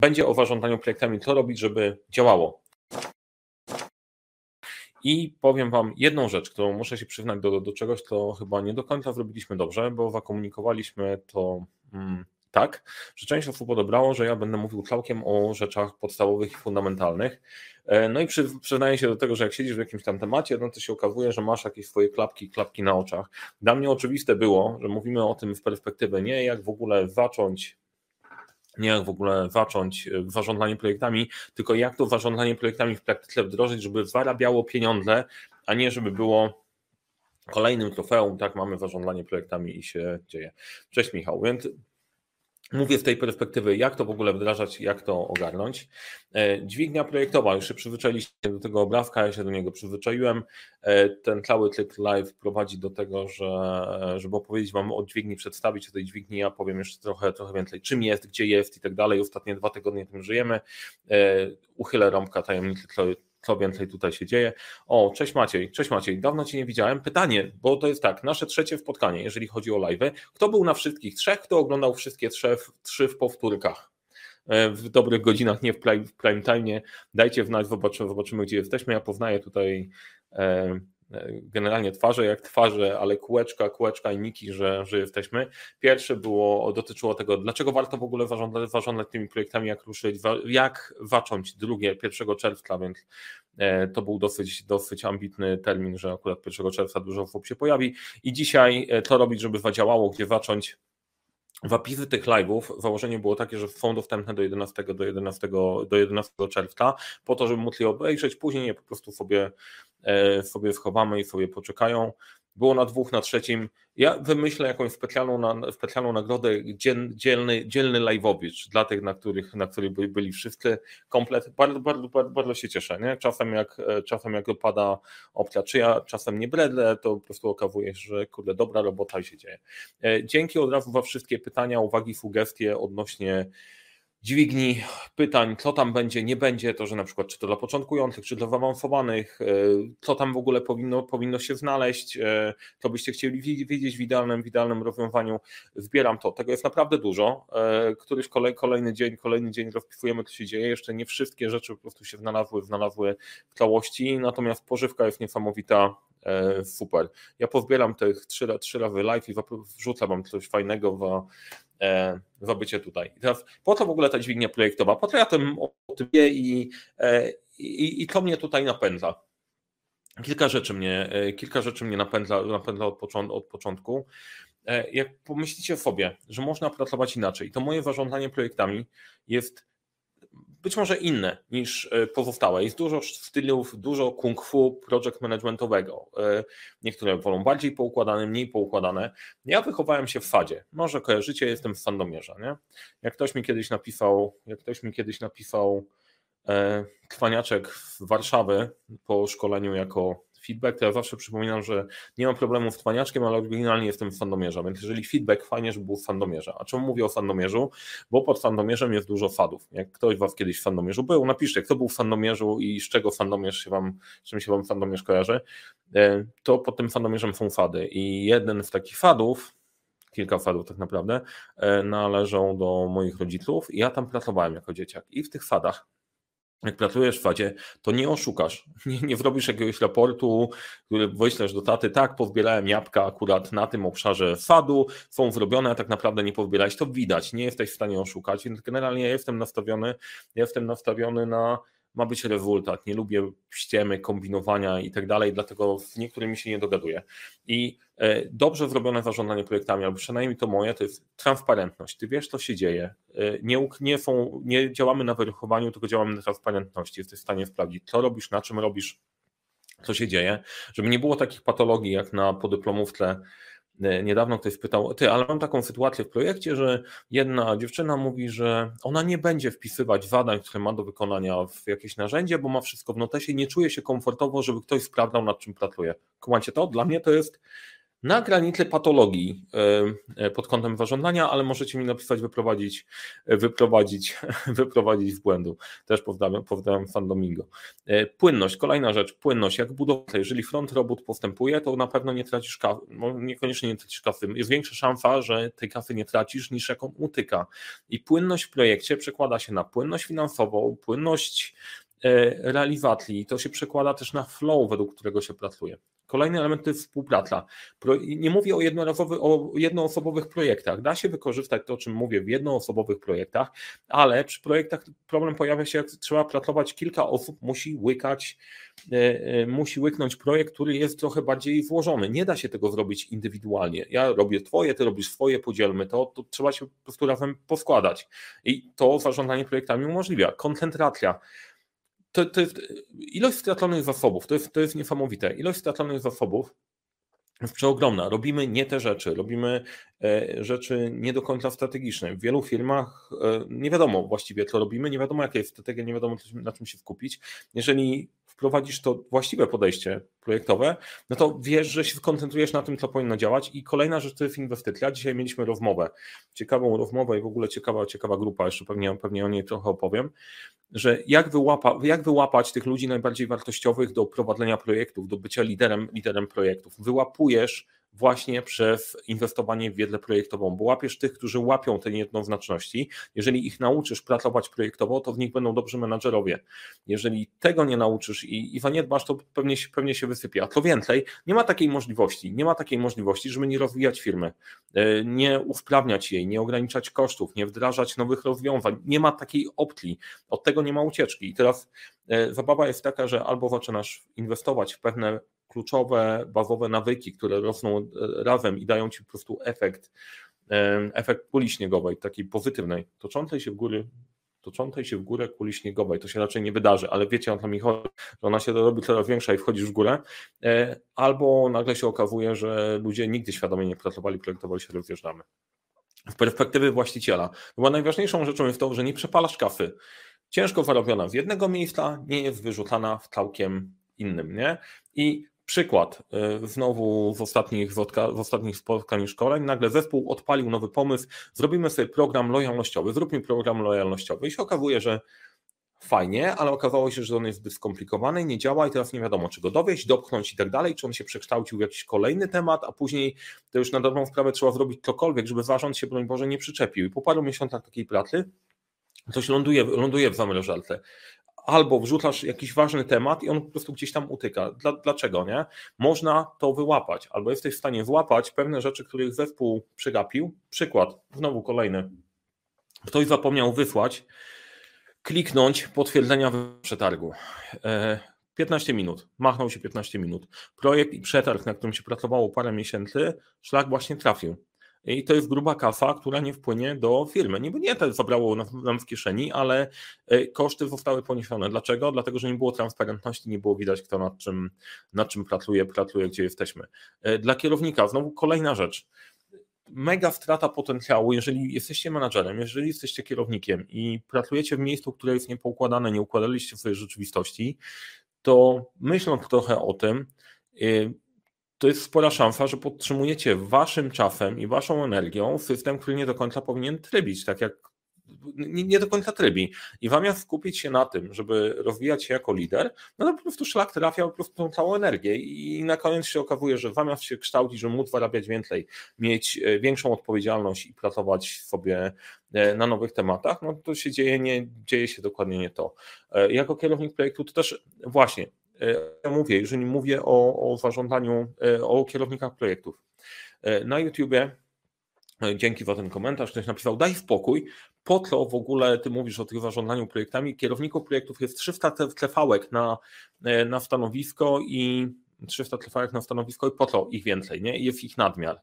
będzie o zarządzaniu projektami, co robić, żeby działało. I powiem Wam jedną rzecz, którą muszę się przyznać do, do czegoś, co chyba nie do końca zrobiliśmy dobrze, bo zakomunikowaliśmy to mm, tak, że część osób odebrało, że ja będę mówił całkiem o rzeczach podstawowych i fundamentalnych. E, no i przy, przyznaję się do tego, że jak siedzisz w jakimś tam temacie, no to się okazuje, że masz jakieś swoje klapki, klapki na oczach. Dla mnie oczywiste było, że mówimy o tym w perspektywie nie jak w ogóle zacząć nie jak w ogóle zacząć e, zarządzanie projektami, tylko jak to zarządzanie projektami w praktyce wdrożyć, żeby zarabiało pieniądze, a nie żeby było kolejnym trofeum, tak mamy zarządzanie projektami i się dzieje. Cześć Michał, więc Mówię z tej perspektywy, jak to w ogóle wdrażać, jak to ogarnąć. E, dźwignia projektowa, już się przyzwyczailiście do tego obrazka, ja się do niego przyzwyczaiłem. E, ten cały cykl live prowadzi do tego, że żeby opowiedzieć Wam o dźwigni, przedstawić o tej dźwigni, ja powiem jeszcze trochę, trochę więcej, czym jest, gdzie jest i tak dalej. Ostatnie dwa tygodnie tym żyjemy. E, uchylę rąbka tajemnicy co więcej tutaj się dzieje. O, cześć Maciej, cześć Maciej, dawno Cię nie widziałem. Pytanie, bo to jest tak, nasze trzecie spotkanie, jeżeli chodzi o live. Kto był na wszystkich trzech, kto oglądał wszystkie trzy, trzy w powtórkach? E, w dobrych godzinach, nie w prime, w prime time. Dajcie znać, zobaczymy, zobaczymy, gdzie jesteśmy. Ja poznaję tutaj e, generalnie twarze jak twarze, ale kółeczka, kółeczka i niki, że, że jesteśmy. Pierwsze było, dotyczyło tego, dlaczego warto w ogóle zarządzać tymi projektami, jak ruszyć, jak zacząć drugie, 1 czerwca, więc e, to był dosyć, dosyć ambitny termin, że akurat 1 czerwca dużo osób się pojawi i dzisiaj to e, robić, żeby zadziałało, gdzie zacząć Wapisy tych live'ów, założenie było takie, że są dostępne do 11, do 11, do 11 czerwca, po to, żeby móc je obejrzeć, później je po prostu sobie, e, sobie schowamy i sobie poczekają było na dwóch, na trzecim. Ja wymyślę jakąś specjalną, specjalną nagrodę, dzielny, dzielny live'owicz dla tych, na których, na których byli wszyscy komplet. Bardzo, bardzo, bardzo, bardzo się cieszę. Nie? Czasem, jak, czasem jak opada opcja, czy ja czasem nie bredlę, to po prostu okazuje się, że kurde, dobra robota się dzieje. E, dzięki od razu za wszystkie pytania, uwagi, sugestie odnośnie dźwigni pytań, co tam będzie, nie będzie, to że na przykład czy to dla początkujących, czy dla zaawansowanych, e, co tam w ogóle powinno, powinno się znaleźć, e, co byście chcieli widzieć w idealnym, w idealnym rozwiązaniu, zbieram to. Tego jest naprawdę dużo. E, któryś kolej, kolejny dzień, kolejny dzień rozpisujemy, co się dzieje. Jeszcze nie wszystkie rzeczy po prostu się znalazły, znalazły w całości, natomiast pożywka jest niesamowita, super. Ja pozbieram tych trzy, trzy razy live i wrzucam wam coś fajnego w w bycie tutaj. I teraz po co w ogóle ta dźwignia projektowa? Po co ja tym, o tym wie i, e, i, i mnie tutaj napędza? Kilka rzeczy mnie, e, kilka rzeczy mnie napędza, napędza od, początku, od początku. E, jak pomyślicie sobie, że można pracować inaczej, to moje zarządzanie projektami jest być może inne niż e, pozostałe. Jest dużo stylów, dużo kung fu project managementowego. E, niektóre wolą bardziej poukładane, mniej poukładane. Ja wychowałem się w fadzie. Może kojarzycie, jestem z Sandomierza. Nie? Jak ktoś mi kiedyś napisał, jak ktoś mi kiedyś napisał e, kwaniaczek w Warszawy po szkoleniu jako feedback, to ja zawsze przypominam, że nie mam problemu z Twaniaczkiem, ale oryginalnie jestem w Sandomierza, więc jeżeli feedback, fajnie, żeby był w Sandomierza. A czemu mówię o Sandomierzu? Bo pod Sandomierzem jest dużo fadów. Jak ktoś Was kiedyś w Sandomierzu był, napiszcie, kto był w Sandomierzu i z czego Sandomierz się Wam, czym się Wam Sandomierz kojarzy, e, to pod tym Sandomierzem są fady i jeden z takich fadów, kilka fadów tak naprawdę, e, należą do moich rodziców i ja tam pracowałem jako dzieciak i w tych fadach jak pracujesz w fadzie, to nie oszukasz. Nie, nie wrobisz jakiegoś raportu, który wyślesz do taty, tak, powbierałem jabłka akurat na tym obszarze fadu, są zrobione, a tak naprawdę nie powbierałeś, to widać, nie jesteś w stanie oszukać, więc generalnie ja jestem nastawiony, ja jestem nastawiony na ma być rezultat. Nie lubię ściemy, kombinowania i tak dalej, dlatego z niektórymi się nie dogaduję. I e, dobrze zrobione zarządzanie projektami, albo przynajmniej to moje, to jest transparentność. Ty wiesz, co się dzieje. E, nie, nie, są, nie działamy na wyruchowaniu, tylko działamy na transparentności. Jesteś w stanie sprawdzić, co robisz, na czym robisz, co się dzieje, żeby nie było takich patologii jak na podyplomówce niedawno ktoś pytał, ty, ale mam taką sytuację w projekcie, że jedna dziewczyna mówi, że ona nie będzie wpisywać zadań, które ma do wykonania w jakieś narzędzie, bo ma wszystko w notesie i nie czuje się komfortowo, żeby ktoś sprawdzał, nad czym pracuje. Kumacie to? Dla mnie to jest na granicy patologii e, pod kątem zażądania, ale możecie mi napisać, wyprowadzić, wyprowadzić, wyprowadzić w błędu. Też pozdrawiam, pozdrawiam Fan Domingo. E, płynność, kolejna rzecz, płynność. Jak budowca, jeżeli front robot postępuje, to na pewno nie tracisz kasy, no niekoniecznie nie tracisz kasy. Jest większa szansa, że tej kasy nie tracisz niż jaką utyka. I płynność w projekcie przekłada się na płynność finansową, płynność e, realizatli. To się przekłada też na flow, według którego się pracuje. Kolejny element to jest współpraca. Nie mówię o, o jednoosobowych projektach. Da się wykorzystać to, o czym mówię w jednoosobowych projektach, ale przy projektach problem pojawia się, jak trzeba pracować kilka osób, musi łykać, e, e, musi łyknąć projekt, który jest trochę bardziej włożony. Nie da się tego zrobić indywidualnie. Ja robię twoje, ty robisz swoje, podzielmy to, to trzeba się po prostu razem poskładać. I to zarządzanie projektami umożliwia. Koncentracja to, to jest ilość straconych zasobów, to jest, to jest niesamowite. Ilość straconych zasobów jest przeogromna. Robimy nie te rzeczy, robimy e, rzeczy nie do końca strategiczne. W wielu firmach e, nie wiadomo właściwie, co robimy, nie wiadomo, jaka jest strategia, nie wiadomo, na czym się skupić. Jeżeli wprowadzisz to właściwe podejście projektowe, no to wiesz, że się skoncentrujesz na tym, co powinno działać. I kolejna rzecz to jest inwestycja. Dzisiaj mieliśmy rozmowę, ciekawą rozmowę i w ogóle ciekawa, ciekawa grupa, jeszcze pewnie, pewnie o niej trochę opowiem, że jak, wyłapa, jak wyłapać tych ludzi najbardziej wartościowych do prowadzenia projektów, do bycia liderem, liderem projektów. Wyłapujesz właśnie przez inwestowanie w wiedzę projektową, bo łapiesz tych, którzy łapią te niejednoznaczności. Jeżeli ich nauczysz pracować projektowo, to w nich będą dobrzy menadżerowie. Jeżeli tego nie nauczysz i, i zaniedbasz, to pewnie, pewnie się wysypie. A co więcej, nie ma takiej możliwości, nie ma takiej możliwości, żeby nie rozwijać firmy, e, nie usprawniać jej, nie ograniczać kosztów, nie wdrażać nowych rozwiązań. Nie ma takiej opcji, od tego nie ma ucieczki. I teraz e, zabawa jest taka, że albo zaczynasz inwestować w pewne kluczowe, bazowe nawyki, które rosną e, razem i dają ci po prostu efekt, e, efekt kuli śniegowej, takiej pozytywnej, toczącej się w góry, toczącej się w górę kuli śniegowej. To się raczej nie wydarzy, ale wiecie o co mi chodzi, że ona się robi coraz większa i wchodzisz w górę, e, albo nagle się okazuje, że ludzie nigdy świadomie nie pracowali, projektowali się rozjeżdżamy. W perspektywy właściciela, bo najważniejszą rzeczą jest to, że nie przepalasz kafy. Ciężko zarobiona z jednego miejsca nie jest wyrzucana w całkiem innym, nie? I Przykład, e, znowu w ostatnich, w ostatnich spotkań i szkoleń, nagle zespół odpalił nowy pomysł, zrobimy sobie program lojalnościowy, zróbmy program lojalnościowy. I się okazuje, że fajnie, ale okazało się, że on jest zbyt skomplikowany, nie działa i teraz nie wiadomo, czy go dowieść, dopchnąć i tak dalej, czy on się przekształcił w jakiś kolejny temat, a później to już na dobrą sprawę trzeba zrobić cokolwiek, żeby zarząd się, broń Boże, nie przyczepił. I po paru miesiącach takiej pracy coś ląduje, ląduje w zamrażalce albo wrzucasz jakiś ważny temat i on po prostu gdzieś tam utyka. Dla, dlaczego nie? Można to wyłapać, albo jesteś w stanie wyłapać pewne rzeczy, których zespół przegapił. Przykład, znowu kolejny. Ktoś zapomniał wysłać, kliknąć potwierdzenia przetargu. 15 e, minut, machnął się 15 minut. Projekt i przetarg, na którym się pracowało parę miesięcy, szlak właśnie trafił. I to jest gruba kasa, która nie wpłynie do firmy. Nie, nie to zabrało nam w kieszeni, ale e, koszty zostały poniesione. Dlaczego? Dlatego, że nie było transparentności, nie było widać, kto nad czym, nad czym pracuje, pracuje, gdzie jesteśmy. E, dla kierownika, znowu kolejna rzecz. Mega strata potencjału, jeżeli jesteście menadżerem, jeżeli jesteście kierownikiem i pracujecie w miejscu, które jest niepoukładane, nie układaliście swojej rzeczywistości, to myśląc trochę o tym, e, to jest spora szansa, że podtrzymujecie waszym czasem i waszą energią system, który nie do końca powinien trybić, tak jak nie, nie, do końca trybi. I zamiast skupić się na tym, żeby rozwijać się jako lider, no to po prostu szlak trafia po prostu tą całą energię i na koniec się okazuje, że zamiast się kształcić, żeby móc zarabiać więcej, mieć e, większą odpowiedzialność i pracować sobie e, na nowych tematach, no to się dzieje, nie, dzieje się dokładnie nie to. E, jako kierownik projektu to też właśnie ja mówię, jeżeli mówię o, o zarządzaniu, e, o kierownikach projektów. E, na YouTubie, e, dzięki za ten komentarz, ktoś napisał, daj spokój, po co w ogóle ty mówisz o tych zarządzaniu projektami? Kierowników projektów jest 300 trefałek na, na stanowisko i 300 trefałek na stanowisko i po co ich więcej, nie? Jest ich nadmiar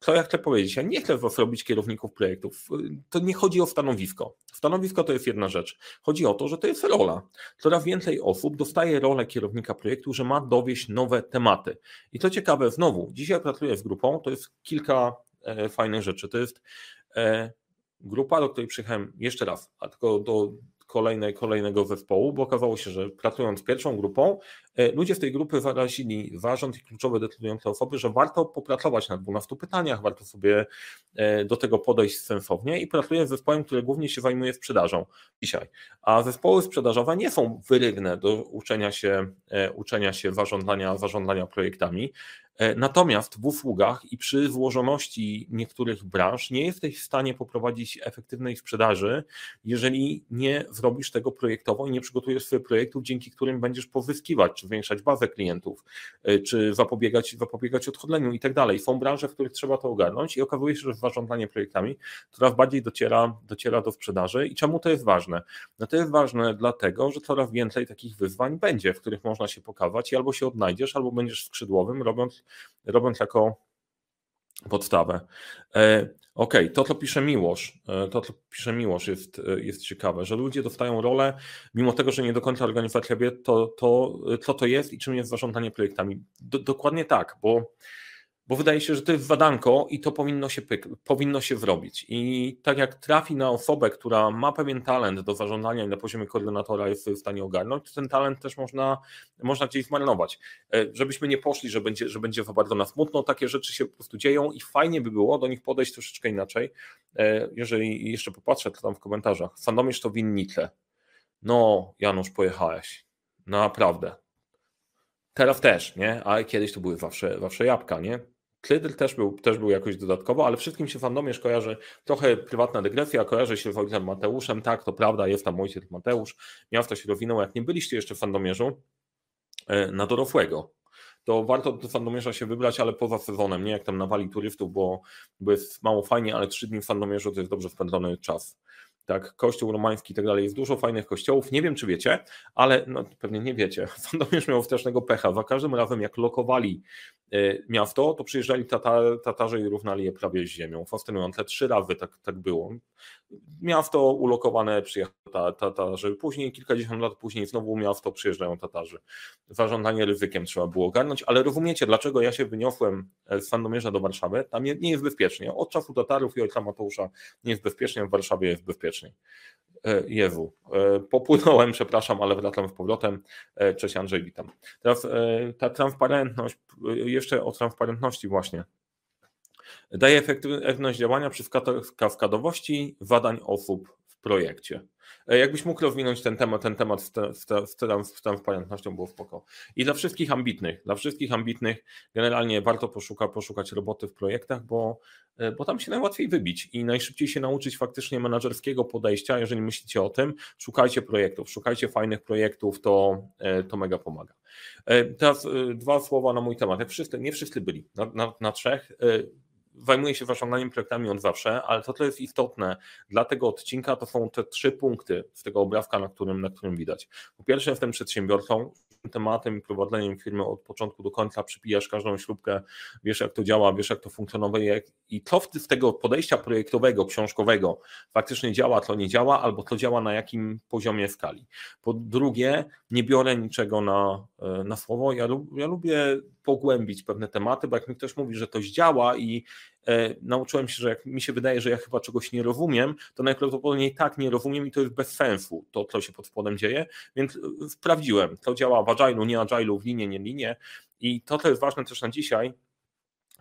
co ja chcę powiedzieć? Ja nie chcę was robić kierowników projektów. To nie chodzi o stanowisko. Stanowisko to jest jedna rzecz. Chodzi o to, że to jest rola. Coraz więcej osób dostaje rolę kierownika projektu, że ma dowieść nowe tematy. I to ciekawe, znowu, dzisiaj pracuję z grupą, to jest kilka e, fajnych rzeczy. To jest e, grupa, do której przyjechałem jeszcze raz, a tylko do kolejnej, kolejnego zespołu, bo okazało się, że pracując z pierwszą grupą, e, ludzie w tej grupy wyrazili zarząd i kluczowe decydujące osoby, że warto popracować na 12 pytaniach, warto sobie e, do tego podejść sensownie i pracuję z zespołem, który głównie się zajmuje sprzedażą dzisiaj. A zespoły sprzedażowe nie są wyrywne do uczenia się, uczenia się zarządzania, zarządzania projektami. E, natomiast w usługach i przy złożoności niektórych branż nie jesteś w stanie poprowadzić efektywnej sprzedaży, jeżeli nie zrobisz tego projektowo i nie przygotujesz swoich projektów, dzięki którym będziesz pozyskiwać, czy zwiększać bazę klientów, e, czy zapobiegać, zapobiegać odchodzeniu i tak dalej. Są branże, w których trzeba to ogarnąć i okazuje się, że zarządzanie projektami coraz bardziej dociera, dociera do sprzedaży. I czemu to jest ważne? No to jest ważne dlatego, że coraz więcej takich wyzwań będzie, w których można się pokazać i albo się odnajdziesz, albo będziesz skrzydłowym, robiąc robiąc jako podstawę. E, OK, to co pisze Miłosz, e, to co pisze Miłosz jest, e, jest ciekawe, że ludzie dostają rolę, mimo tego, że nie do końca organizacja wie, to, to co to jest i czym jest zarządzanie projektami. Do, dokładnie tak, bo bo wydaje się, że to jest wadanko i to powinno się, pyk, powinno się zrobić. I tak jak trafi na osobę, która ma pewien talent do zarządzania i na poziomie koordynatora jest w stanie ogarnąć, to ten talent też można, można gdzieś zmarnować. E, żebyśmy nie poszli, że będzie, że będzie za bardzo na smutno, takie rzeczy się po prostu dzieją i fajnie by było do nich podejść troszeczkę inaczej. E, jeżeli jeszcze popatrzę, to tam w komentarzach. Sandomierz to winnice. No, Janusz, pojechałeś. Naprawdę. Teraz też, nie? Ale kiedyś to były zawsze, zawsze jabłka, nie? Klydr też był, też był jakoś dodatkowo, ale wszystkim się fandomierz kojarzy, trochę prywatna dygresja, kojarzy się z ojcem Mateuszem, tak, to prawda, jest tam ojciec Mateusz, miasto się rozwinęło, jak nie byliście jeszcze w fandomierzu, e, na dorosłego, to warto do fandomierza się wybrać, ale poza sezonem, nie jak tam nawali turystów, bo, bo jest mało fajnie, ale trzy dni w fandomierzu to jest dobrze spędzony czas tak, kościół romański i tak dalej. Jest dużo fajnych kościołów. Nie wiem, czy wiecie, ale no, pewnie nie wiecie. Sandomierz miał strasznego pecha. Za każdym razem, jak lokowali miasto, to przyjeżdżali Tatar, Tatarzy i równali je prawie z ziemią. Fascynujące. Trzy razy tak, tak było. Miasto ulokowane przyjechały Tatarzy. Później, kilkadziesiąt lat później, znowu miasto przyjeżdżają Tatarzy. Zarządzanie ryzykiem trzeba było ogarnąć, ale rozumiecie, dlaczego ja się wyniosłem z Sandomierza do Warszawy? Tam nie, jest bezpiecznie. Od czasu Tatarów i ojca Mateusza nie jest bezpiecznie, w Warszawie jest bezpiecznie. E, Jewu. E, popłynąłem, przepraszam, ale wracam z powrotem. E, cześć Andrzej, witam. Teraz ta transparentność, jeszcze o transparentności właśnie. Daje efektywność działania przy kaskadowości zadań osób w projekcie. E, jakbyś mógł rozwinąć ten temat, ten temat z, te, z, te, z transparentnością było spoko. I dla wszystkich ambitnych, dla wszystkich ambitnych generalnie warto poszuka, poszukać roboty w projektach, bo, e, bo tam się najłatwiej wybić i najszybciej się nauczyć faktycznie menedżerskiego podejścia. Jeżeli myślicie o tym, szukajcie projektów, szukajcie fajnych projektów, to, e, to mega pomaga. Teraz dwa słowa na mój temat. Jak wszyscy, nie wszyscy byli, na, na, na trzech zajmuję się zarządzaniem projektami od zawsze, ale to, co jest istotne dla tego odcinka, to są te trzy punkty z tego obrazka, na którym, na którym widać. Po pierwsze, jestem przedsiębiorcą, tematem i prowadzeniem firmy od początku do końca przypijasz każdą śrubkę, wiesz jak to działa, wiesz jak to funkcjonuje i co z tego podejścia projektowego, książkowego faktycznie działa, to nie działa, albo to działa na jakim poziomie skali. Po drugie, nie biorę niczego na, na słowo, ja, ja lubię pogłębić pewne tematy, bo jak mi ktoś mówi, że coś działa i e, nauczyłem się, że jak mi się wydaje, że ja chyba czegoś nie rozumiem, to najprawdopodobniej tak nie rozumiem i to jest bez sensu, to co się pod spodem dzieje, więc e, sprawdziłem, to działa w agile'u, nie agile'u, w linie, nie linie. I to, co jest ważne też na dzisiaj,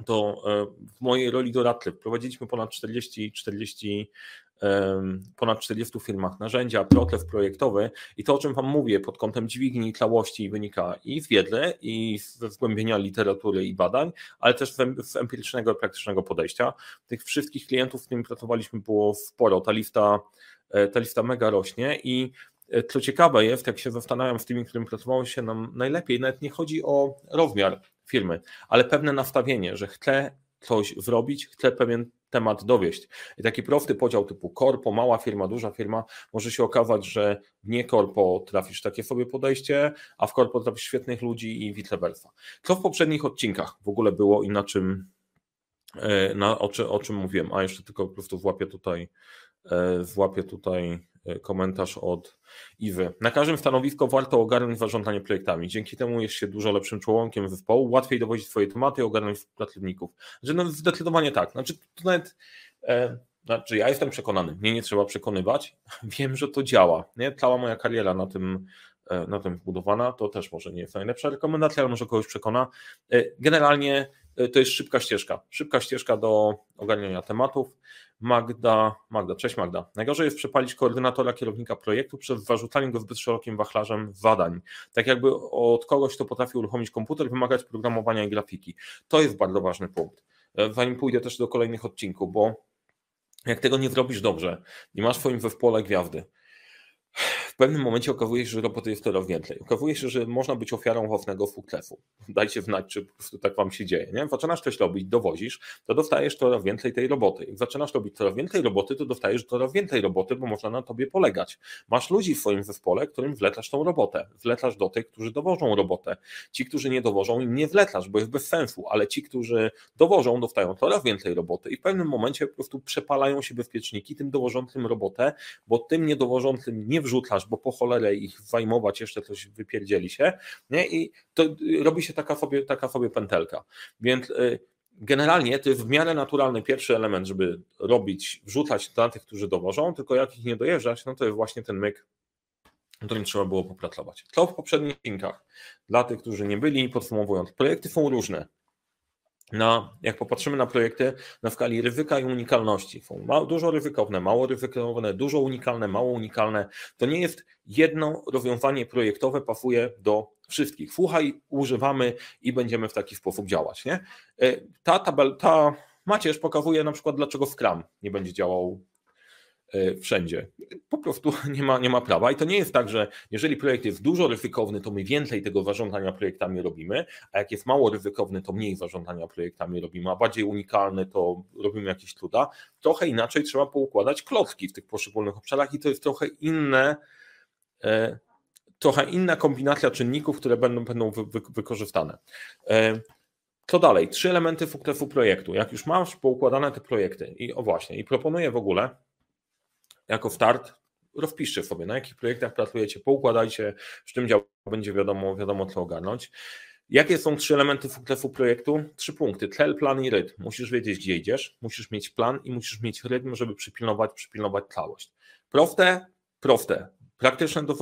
to e, w mojej roli doradcy prowadziliśmy ponad 40, 40 ponad 40 firmach narzędzia, proces projektowy i to, o czym Wam mówię pod kątem dźwigni tlałości wynika i z wiedzy, i ze zgłębienia literatury i badań, ale też z empirycznego, praktycznego podejścia. Tych wszystkich klientów, z którymi pracowaliśmy było sporo, ta lista, e, ta lista mega rośnie i co ciekawe jest, jak się zastanawiam z tymi, którym pracowało się nam najlepiej, nawet nie chodzi o rozmiar firmy, ale pewne nastawienie, że chcę coś zrobić, chcę pewien temat dowieść. I taki prosty podział typu korpo, mała firma, duża firma, może się okazać, że w nie korpo trafisz takie sobie podejście, a w korpo trafisz świetnych ludzi i vice versa. Co w poprzednich odcinkach w ogóle było i na czym, e, na, o, czy, o czym mówiłem, a jeszcze tylko po prostu złapię tutaj, e, złapię tutaj E, komentarz od Iwy. Na każdym stanowisku warto ogarnąć zarządzanie projektami. Dzięki temu jest się dużo lepszym członkiem zespołu, łatwiej dowodzić swoje tematy i ogarnąć pracowników. Że no zdecydowanie tak. Znaczy, to nawet, e, Znaczy, ja jestem przekonany, mnie nie trzeba przekonywać. Wiem, że to działa. Nie? Cała moja kariera na tym, e, na tym wbudowana, to też może nie jest najlepsza rekomendacja, ale może kogoś przekona. E, generalnie e, to jest szybka ścieżka. Szybka ścieżka do ogarniania tematów. Magda, Magda, cześć Magda. Najgorzej jest przepalić koordynatora kierownika projektu przez zarzucanie go zbyt szerokim wachlarzem zadań. Tak jakby od kogoś, kto potrafi uruchomić komputer, wymagać programowania i grafiki. To jest bardzo ważny punkt. Zanim pójdę też do kolejnych odcinków, bo jak tego nie zrobisz dobrze, nie masz w swoim zespole gwiazdy, pewnym momencie okazuje się, że roboty jest coraz więcej. Okazuje się, że można być ofiarą własnego sukcesu. Dajcie znać, czy po prostu tak wam się dzieje. Nie? Zaczynasz coś robić, dowozisz, to dostajesz coraz więcej tej roboty. Jak zaczynasz robić coraz więcej roboty, to dostajesz coraz więcej roboty, bo można na tobie polegać. Masz ludzi w swoim zespole, którym wlecasz tą robotę. Wlecasz do tych, którzy dowożą robotę. Ci, którzy nie dowożą, im nie wlecasz, bo jest bez sensu, ale ci, którzy dowożą, dostają coraz więcej roboty i w pewnym momencie po prostu przepalają się bezpieczniki tym dowożącym robotę, bo tym niedowożącym nie wrzucasz, bo po cholerę ich zajmować, jeszcze coś wypierdzieli się, nie? I to robi się taka sobie, taka sobie pętelka. Więc y, generalnie to jest w miarę naturalny pierwszy element, żeby robić, wrzucać dla tych, którzy dowożą, tylko jak ich nie dojeżdżać, no to jest właśnie ten myk, którym trzeba było popracować. To w poprzednich odcinkach. Dla tych, którzy nie byli, podsumowując, projekty są różne na, jak popatrzymy na projekty na skali ryzyka i unikalności, są dużo ryzykowne, mało ryzykowne, dużo unikalne, mało unikalne, to nie jest jedno rozwiązanie projektowe pasuje do wszystkich. Słuchaj, używamy i będziemy w taki sposób działać. Nie? E, ta tabel, ta macierz pokazuje na przykład, dlaczego Scrum nie będzie działał wszędzie. Po prostu nie ma, nie ma prawa. I to nie jest tak, że jeżeli projekt jest dużo ryzykowny, to my więcej tego zarządzania projektami robimy, a jak jest mało ryzykowny, to mniej zarządzania projektami robimy, a bardziej unikalny, to robimy jakieś cuda. Trochę inaczej trzeba poukładać klocki w tych poszczególnych obszarach i to jest trochę inne. E, trochę inna kombinacja czynników, które będą, będą wy, wy, wykorzystane. E, co dalej? Trzy elementy sukcesu projektu. Jak już masz poukładane te projekty i o właśnie, i proponuję w ogóle, jako start rozpiszcie sobie, na jakich projektach pracujecie, poukładajcie, z czym działa, będzie wiadomo, wiadomo co ogarnąć. Jakie są trzy elementy sukcesu projektu? Trzy punkty. Cel, plan i rytm. Musisz wiedzieć, gdzie idziesz, musisz mieć plan i musisz mieć rytm, żeby przypilnować, przypilnować całość. Proste, proste. Praktyczne do,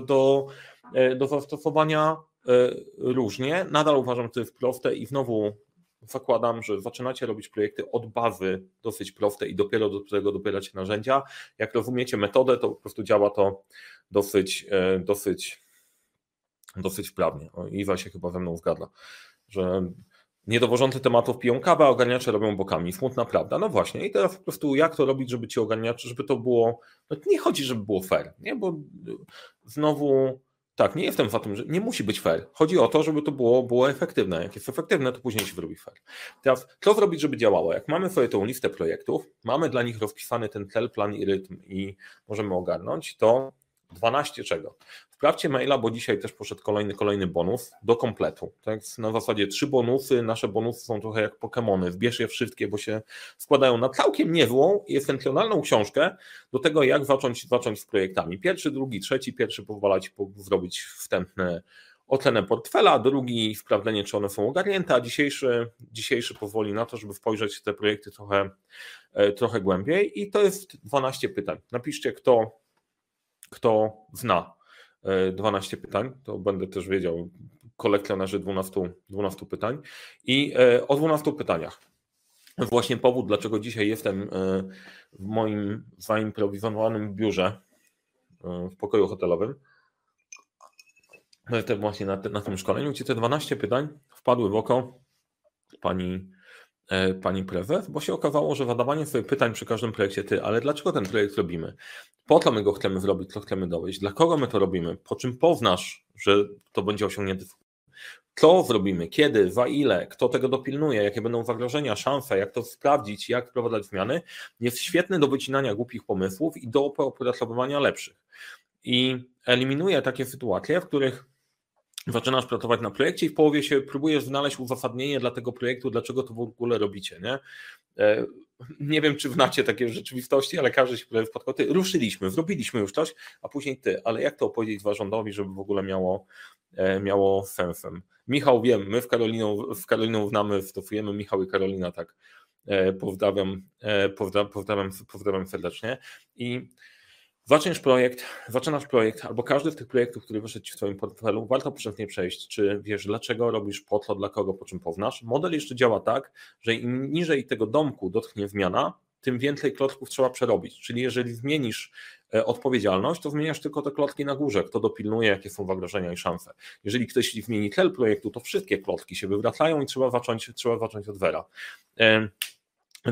do, e, do zastosowania e, różnie. Nadal uważam, że to jest proste i znowu zakładam, że zaczynacie robić projekty od bazy dosyć proste i dopiero do tego dobieracie narzędzia. Jak rozumiecie metodę, to po prostu działa to dosyć, e, dosyć, dosyć wprawnie. O, Iwa się chyba ze mną zgadza, że niedowożące tematów piją kawę, a ogarniacze robią bokami. Smutna prawda. No właśnie. I teraz po prostu jak to robić, żeby ci ogarniacze, żeby to było, no nie chodzi, żeby było fair, nie? bo znowu tak, nie jestem za tym, że nie musi być fair. Chodzi o to, żeby to było, było efektywne. Jak jest efektywne, to później się wyrobi fair. Teraz, co zrobić, żeby działało? Jak mamy sobie tą listę projektów, mamy dla nich rozpisany ten cel, plan i rytm i możemy ogarnąć, to 12 czego? Wprawcie maila, bo dzisiaj też poszedł kolejny, kolejny bonus do kompletu. Tak? Na zasadzie trzy bonusy, nasze bonusy są trochę jak Pokémony. Wbierz je wszystkie, bo się składają na całkiem niezłą i esencjonalną książkę do tego, jak zacząć, zacząć z projektami. Pierwszy, drugi, trzeci. Pierwszy pozwala Ci zrobić wstępne ocenę portfela, drugi sprawdzenie, czy one są ogarnięte, a dzisiejszy, dzisiejszy pozwoli na to, żeby spojrzeć te projekty trochę, e, trochę głębiej. I to jest 12 pytań. Napiszcie, kto, kto zna 12 pytań, to będę też wiedział, kolekcjonerzy 12, 12 pytań. I e, o 12 pytaniach. Właśnie powód, dlaczego dzisiaj jestem e, w moim zaimprowizowanym biurze e, w pokoju hotelowym. To właśnie na, na tym szkoleniu, gdzie te 12 pytań wpadły w oko pani E, pani prezes, bo się okazało, że zadawanie sobie pytań przy każdym projekcie, ty, ale dlaczego ten projekt robimy? Po co my go chcemy zrobić, co chcemy dowieść? Dla kogo my to robimy? Po czym poznasz, że to będzie osiągnięte? Co zrobimy? Kiedy? Za ile? Kto tego dopilnuje? Jakie będą zagrożenia, szanse? Jak to sprawdzić? Jak wprowadzać zmiany? Jest świetny do wycinania głupich pomysłów i do opracowywania lepszych. I eliminuje takie sytuacje, w których zaczynasz pracować na projekcie i w połowie się próbujesz znaleźć uzasadnienie dla tego projektu, dlaczego to w ogóle robicie. Nie, e, nie wiem, czy znacie takie rzeczywistości, ale każdy się spotkał. Ty, ruszyliśmy, zrobiliśmy już coś, a później ty, ale jak to opowiedzieć zarządowi, żeby w ogóle miało, e, miało sensem? Michał, wiem, my w Karoliną, w Karoliną znamy, stosujemy Michał i Karolina tak Pozdrawiam, pozdrawiam, pozdrawiam serdecznie. I Zaczniesz projekt, zaczynasz projekt, albo każdy z tych projektów, który wyszedł Ci w Twoim portfelu, warto przez przejść, czy wiesz, dlaczego robisz po dla kogo, po czym pownasz. Model jeszcze działa tak, że im niżej tego domku dotknie zmiana, tym więcej klocków trzeba przerobić. Czyli jeżeli zmienisz e, odpowiedzialność, to zmieniasz tylko te klocki na górze, kto dopilnuje, jakie są zagrożenia i szanse. Jeżeli ktoś zmieni cel projektu, to wszystkie klocki się wywracają i trzeba zacząć, trzeba zacząć od zera.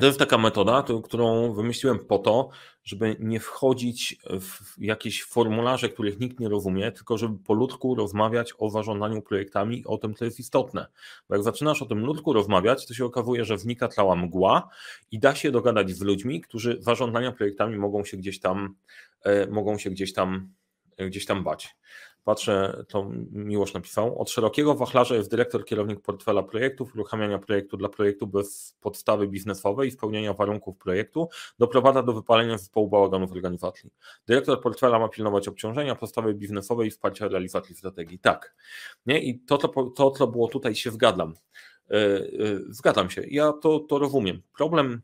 To jest taka metoda, którą wymyśliłem po to, żeby nie wchodzić w jakieś formularze, których nikt nie rozumie, tylko żeby po ludku rozmawiać o zarządzaniu projektami i o tym, co jest istotne. Bo jak zaczynasz o tym ludku rozmawiać, to się okazuje, że wnika cała mgła i da się dogadać z ludźmi, którzy zarządzania projektami mogą się gdzieś tam, e, mogą się gdzieś tam, gdzieś tam bać. Patrzę, to Miłosz napisał. Od szerokiego wachlarza jest dyrektor, kierownik portfela projektów, uruchamiania projektu dla projektu bez podstawy biznesowej i spełniania warunków projektu, doprowadza do wypalenia zespołu bałaganów organizacji. Dyrektor portfela ma pilnować obciążenia, podstawy biznesowej i wsparcia realizacji strategii. Tak. Nie? I to, to, to co było tutaj, się zgadzam. Yy, yy, zgadzam się. Ja to, to rozumiem. Problem,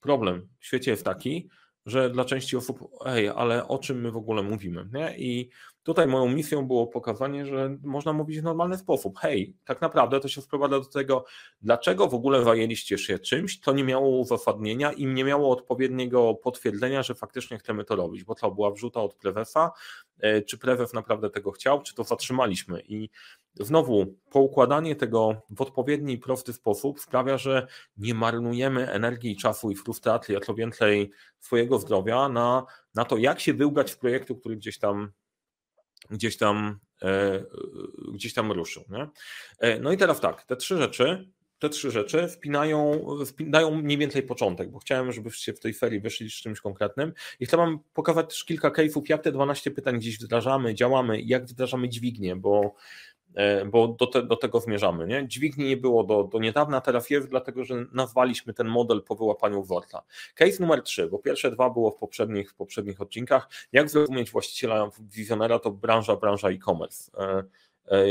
problem w świecie jest taki, że dla części osób, ej, ale o czym my w ogóle mówimy? Nie? I Tutaj moją misją było pokazanie, że można mówić w normalny sposób. Hej, tak naprawdę to się sprowadza do tego, dlaczego w ogóle zajęliście się czymś, to nie miało uzasadnienia i nie miało odpowiedniego potwierdzenia, że faktycznie chcemy to robić, bo to była wrzuta od prezesa, e, czy prezes naprawdę tego chciał, czy to zatrzymaliśmy. I znowu poukładanie tego w odpowiedni prosty sposób sprawia, że nie marnujemy energii, czasu i frustracji, a co więcej swojego zdrowia na, na to, jak się wyłgać w projektu, który gdzieś tam gdzieś tam, e, gdzieś tam ruszył. Nie? E, no i teraz tak, te trzy rzeczy, te trzy rzeczy wpinają, wpinają mniej więcej początek, bo chciałem, żebyście w tej ferii wyszli z czymś konkretnym i chcę Wam pokazać też kilka case'ów, jak te 12 pytań gdzieś wdrażamy, działamy, jak wdrażamy dźwignię, bo E, bo do, te, do tego zmierzamy. Nie? Dźwigni nie było do, do niedawna, teraz jest, dlatego że nazwaliśmy ten model po wyłapaniu Worta. Case numer 3, bo pierwsze dwa było w poprzednich, w poprzednich odcinkach. Jak zrozumieć właściciela wizjonera, to branża, branża e-commerce. E, e,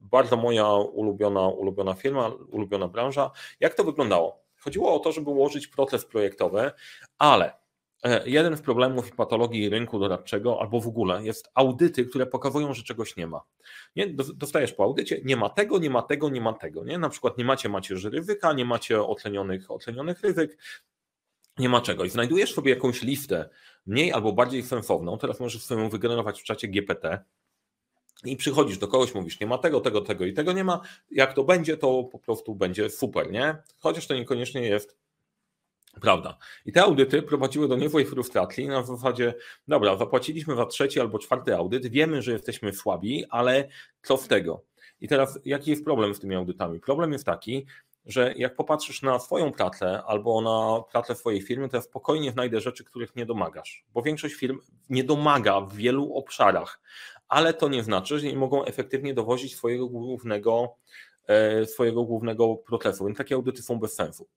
bardzo moja ulubiona, ulubiona firma, ulubiona branża. Jak to wyglądało? Chodziło o to, żeby ułożyć proces projektowy, ale E, jeden z problemów i patologii rynku doradczego, albo w ogóle, jest audyty, które pokazują, że czegoś nie ma. Nie? Dostajesz po audycie, nie ma tego, nie ma tego, nie ma tego. Nie? Na przykład nie macie macierzy ryzyka, nie macie otlenionych, otlenionych ryzyk, nie ma czegoś. Znajdujesz sobie jakąś listę mniej albo bardziej sensowną, teraz możesz sobie ją wygenerować w czacie GPT, i przychodzisz do kogoś, mówisz, nie ma tego, tego, tego i tego nie ma. Jak to będzie, to po prostu będzie super, nie? Chociaż to niekoniecznie jest Prawda. I te audyty prowadziły do niezłej frustracji na zasadzie, dobra, zapłaciliśmy za trzeci albo czwarty audyt, wiemy, że jesteśmy słabi, ale co z tego? I teraz jaki jest problem z tymi audytami? Problem jest taki, że jak popatrzysz na swoją pracę albo na pracę swojej firmy, to spokojnie znajdę rzeczy, których nie domagasz, bo większość firm nie domaga w wielu obszarach, ale to nie znaczy, że nie mogą efektywnie dowozić swojego głównego, e, swojego głównego procesu, więc takie audyty są bez sensu.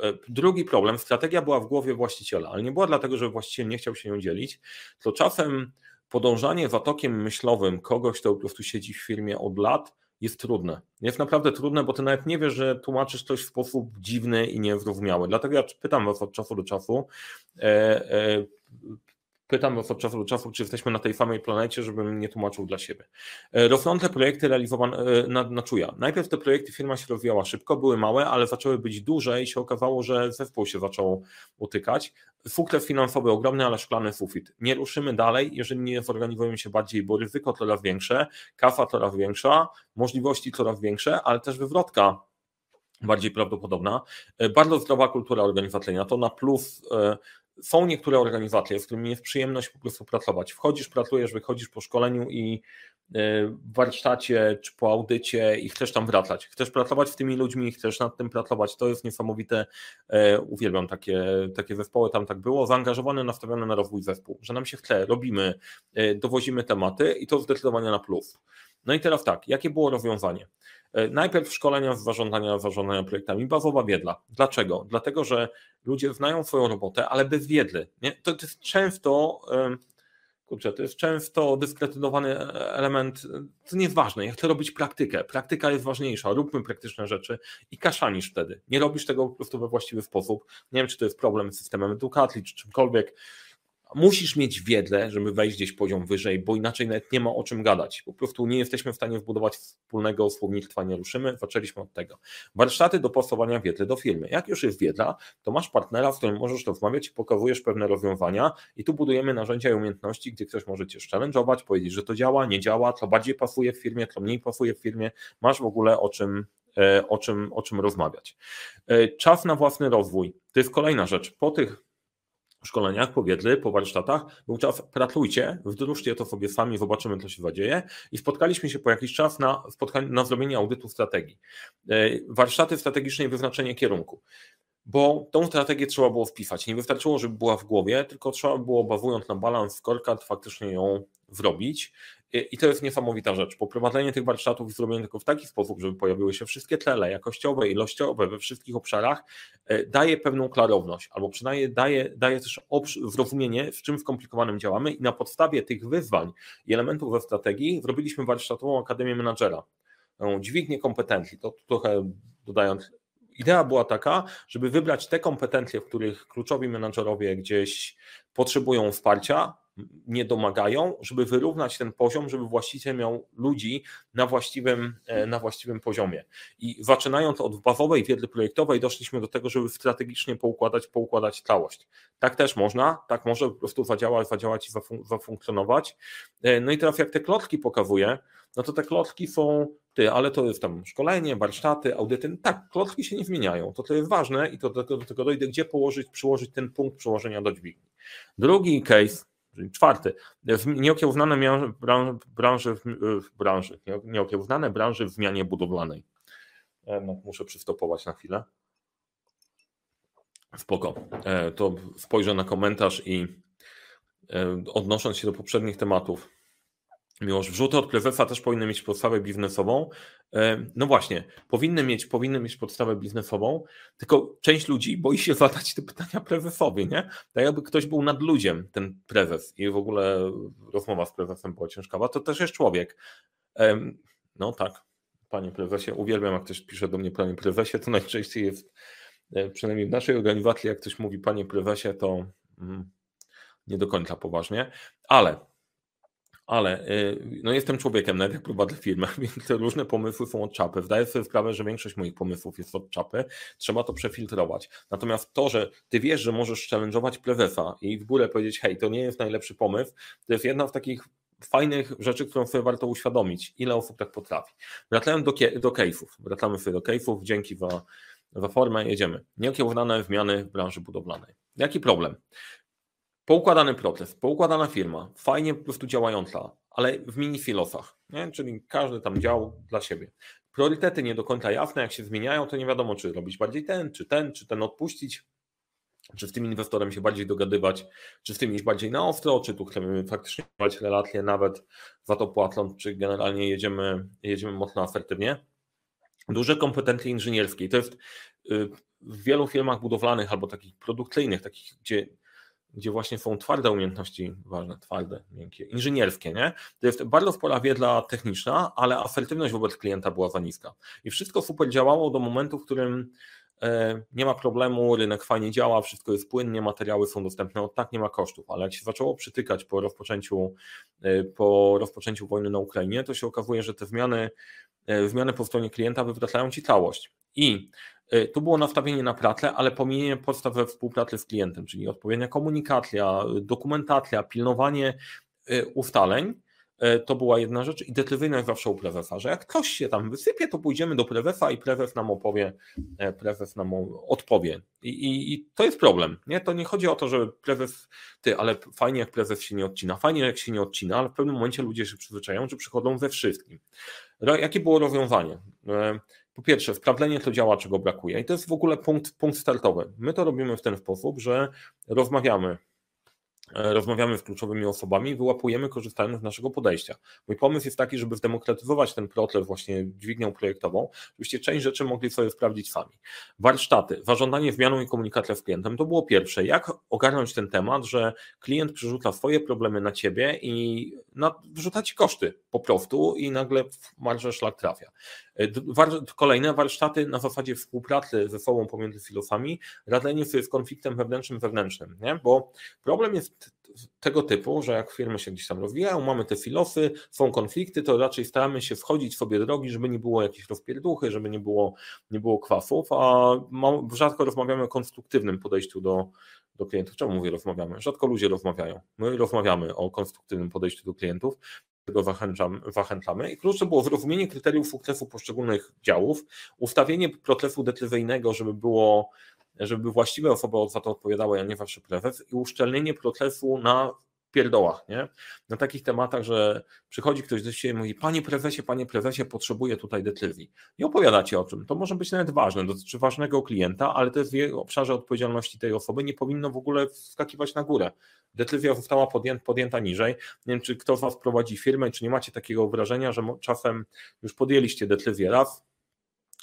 E, drugi problem, strategia była w głowie właściciela, ale nie była dlatego, że właściciel nie chciał się nią dzielić, to czasem podążanie watokiem myślowym kogoś, kto po prostu siedzi w firmie od lat, jest trudne. Jest naprawdę trudne, bo ty nawet nie wiesz, że tłumaczysz coś w sposób dziwny i niezrozumiały. Dlatego ja pytam was od czasu do czasu, e, e, Pytam was od czasu do czasu, czy jesteśmy na tej samej planecie, żebym nie tłumaczył dla siebie. E, rosnące projekty realizowane e, na, na czuja. Najpierw te projekty firma się rozwijała szybko, były małe, ale zaczęły być duże i się okazało, że zespół się zaczął utykać. Sukces finansowy ogromny, ale szklany sufit. Nie ruszymy dalej, jeżeli nie zorganizujemy się bardziej, bo ryzyko coraz większe, kafa coraz większa, możliwości coraz większe, ale też wywrotka bardziej prawdopodobna. E, bardzo zdrowa kultura organizacyjna. To na plus są niektóre organizacje, z którymi jest przyjemność po prostu pracować. Wchodzisz, pracujesz, wychodzisz po szkoleniu i e, w warsztacie czy po audycie i chcesz tam wracać. Chcesz pracować z tymi ludźmi, chcesz nad tym pracować. To jest niesamowite. E, uwielbiam takie, takie zespoły, tam tak było. Zaangażowany, nastawiony na rozwój zespół, że nam się chce, robimy, e, dowozimy tematy i to zdecydowanie na plus. No i teraz tak, jakie było rozwiązanie? E, najpierw szkolenia z zarządzania, zarządzania projektami, bazowa wiedla. Dlaczego? Dlatego, że ludzie znają swoją robotę, ale bez wiedzy. Nie? To, to jest często kurczę, to jest często dyskredytowany element, to nieważne, ja chcę robić praktykę, praktyka jest ważniejsza, róbmy praktyczne rzeczy i kaszanisz wtedy, nie robisz tego po prostu we właściwy sposób, nie wiem, czy to jest problem z systemem edukacji, czy czymkolwiek, musisz mieć wiedzę, żeby wejść gdzieś poziom wyżej, bo inaczej nawet nie ma o czym gadać. Po prostu nie jesteśmy w stanie wbudować wspólnego słownictwa, nie ruszymy. Zaczęliśmy od tego. Warsztaty do pasowania wiedzy do firmy. Jak już jest wiedza, to masz partnera, z którym możesz rozmawiać i pokazujesz pewne rozwiązania i tu budujemy narzędzia i umiejętności, gdzie ktoś może cię challenge'ować, powiedzieć, że to działa, nie działa, co bardziej pasuje w firmie, co mniej pasuje w firmie. Masz w ogóle o czym e, o czym, o czym rozmawiać. E, czas na własny rozwój. To jest kolejna rzecz. Po tych szkoleniach, po wiedzy, po warsztatach, był czas pracujcie, wdróżcie to sobie sami, zobaczymy, co się zadzieje i spotkaliśmy się po jakiś czas na, na zrobienie audytu strategii. E, warsztaty strategiczne i wyznaczenie kierunku bo tą strategię trzeba było wpisać. Nie wystarczyło, żeby była w głowie, tylko trzeba było, bazując na balans scorecard, faktycznie ją zrobić. I to jest niesamowita rzecz. Poprowadzenie tych warsztatów i zrobienie tylko w taki sposób, żeby pojawiły się wszystkie cele jakościowe, ilościowe we wszystkich obszarach, e, daje pewną klarowność, albo przynajmniej daje, daje też zrozumienie, w czym skomplikowanym działamy i na podstawie tych wyzwań i elementów we strategii zrobiliśmy warsztatową Akademię Menadżera. Dźwignię kompetencji, to trochę dodając idea była taka, żeby wybrać te kompetencje, w których kluczowi menadżerowie gdzieś potrzebują wsparcia, nie domagają, żeby wyrównać ten poziom, żeby właściciel miał ludzi na właściwym, e, na właściwym poziomie. I zaczynając od bazowej wiedzy projektowej, doszliśmy do tego, żeby strategicznie poukładać, poukładać całość. Tak też można, tak może po prostu zadziałać, zadziałać i zafunkcjonować. E, no i teraz jak te klocki pokazuje, no to te klocki są, ty, ale to jest tam szkolenie, warsztaty, audyty, tak, klocki się nie zmieniają, to to jest ważne i to do, do tego dojdę, gdzie położyć, przyłożyć ten punkt przełożenia do dźwigni. Drugi case, czwarty, nieokiełznane branże, w branży, nieokiełznane branży w zmianie budowlanej. E, no, muszę przystopować na chwilę. Spoko. E, to spojrzę na komentarz i e, odnosząc się do poprzednich tematów, Miłość, wrzuty od prezesa też powinny mieć podstawę biznesową. E, no właśnie, powinny mieć, powinny mieć podstawę biznesową, tylko część ludzi boi się zadać te pytania prezesowi, nie? Tak jakby ktoś był nad ludziem, ten prezes i w ogóle rozmowa z prezesem była ciężkawa, to też jest człowiek. No tak, panie prezesie, uwielbiam jak ktoś pisze do mnie panie prezesie, to najczęściej jest, e, przynajmniej w naszej organizacji, jak ktoś mówi panie prezesie, to mm, nie do końca poważnie, ale ale y, no jestem człowiekiem, nawet jak prowadzę firmę, więc różne pomysły są od czapy. Zdaję sobie sprawę, że większość moich pomysłów jest od czapy, trzeba to przefiltrować. Natomiast to, że ty wiesz, że możesz challenge'ować prezesa i w górę powiedzieć, hej, to nie jest najlepszy pomysł, to jest jedna z takich fajnych rzeczy, którą sobie warto uświadomić, ile osób tak potrafi. Wracając do, do case'ów, wracamy sobie do case'ów, dzięki za, za formę, jedziemy. Nieokiełznane zmiany w branży budowlanej. Jaki problem? Poukładany proces, poukładana firma, fajnie po prostu działająca, ale w mini filosach, nie? czyli każdy tam dział dla siebie. Priorytety nie do końca jasne, jak się zmieniają, to nie wiadomo, czy robić bardziej ten, czy ten, czy ten odpuścić, czy z tym inwestorem się bardziej dogadywać, czy z tym iść bardziej na ostro, czy tu chcemy faktycznie mieć relacje nawet za to płacąc, czy generalnie jedziemy, jedziemy mocno asertywnie. Duże kompetencje inżynierskie. To jest y, w wielu firmach budowlanych albo takich produkcyjnych, takich, gdzie gdzie właśnie są twarde umiejętności ważne, twarde, miękkie, inżynierskie, nie? To jest bardzo spora wiedza techniczna, ale asertywność wobec klienta była za niska. I wszystko super działało do momentu, w którym e, nie ma problemu, rynek fajnie działa, wszystko jest płynnie, materiały są dostępne, od tak nie ma kosztów, ale jak się zaczęło przytykać po rozpoczęciu, e, po rozpoczęciu wojny na Ukrainie, to się okazuje, że te zmiany, e, zmiany po stronie klienta wywracają ci całość. I E, tu było nastawienie na pracę, ale pominienie podstaw we współpracy z klientem, czyli odpowiednia komunikacja, dokumentacja, pilnowanie e, ustaleń. E, to była jedna rzecz i decyzyjność zawsze u prezesa, że jak ktoś się tam wysypie, to pójdziemy do prezesa i prezes nam opowie, prezes nam odpowie. I, i, I, to jest problem. Nie? To nie chodzi o to, że prezes, ty, ale fajnie jak prezes się nie odcina, fajnie jak się nie odcina, ale w pewnym momencie ludzie się przyzwyczajają, że przychodzą ze wszystkim. Jakie było rozwiązanie? Po pierwsze, sprawdzenie, co działa, czego brakuje. I to jest w ogóle punkt, punkt startowy. My to robimy w ten sposób, że rozmawiamy E, rozmawiamy z kluczowymi osobami, wyłapujemy, korzystając z naszego podejścia. Mój pomysł jest taki, żeby zdemokratyzować ten proces właśnie dźwignią projektową, żebyście część rzeczy mogli sobie sprawdzić sami. Warsztaty, zażądanie zmianą i komunikacja z klientem, to było pierwsze. Jak ogarnąć ten temat, że klient przerzuca swoje problemy na ciebie i wrzuca ci koszty po prostu i nagle marża szlak trafia. E, kolejne warsztaty na zasadzie współpracy ze sobą pomiędzy filosami, radzenie sobie z konfliktem wewnętrznym, wewnętrznym, nie? bo problem jest tego typu, że jak firmy się gdzieś tam rozwijają, mamy te filosy, są konflikty, to raczej staramy się wchodzić sobie drogi, żeby nie było jakichś rozpierduchy, żeby nie było, nie było kwasów, a rzadko rozmawiamy o konstruktywnym podejściu do, do klientów. Czemu mówię rozmawiamy? Rzadko ludzie rozmawiają. My rozmawiamy o konstruktywnym podejściu do klientów, tego zachęcamy. I kluczem było zrozumienie kryteriów sukcesu poszczególnych działów, ustawienie procesu decyzyjnego, żeby było żeby właściwe osoby za to odpowiadały, a nie wasz prezes i uszczelnienie procesu na pierdołach, nie? Na takich tematach, że przychodzi ktoś do siebie i mówi, panie prezesie, panie prezesie, potrzebuję tutaj decyzji. I opowiadacie o czym. To może być nawet ważne, dotyczy ważnego klienta, ale to jest w obszarze odpowiedzialności tej osoby, nie powinno w ogóle wskakiwać na górę. Decyzja została podjęta, podjęta niżej. Nie wiem, czy kto z was prowadzi firmę, czy nie macie takiego wrażenia, że czasem już podjęliście decyzję raz,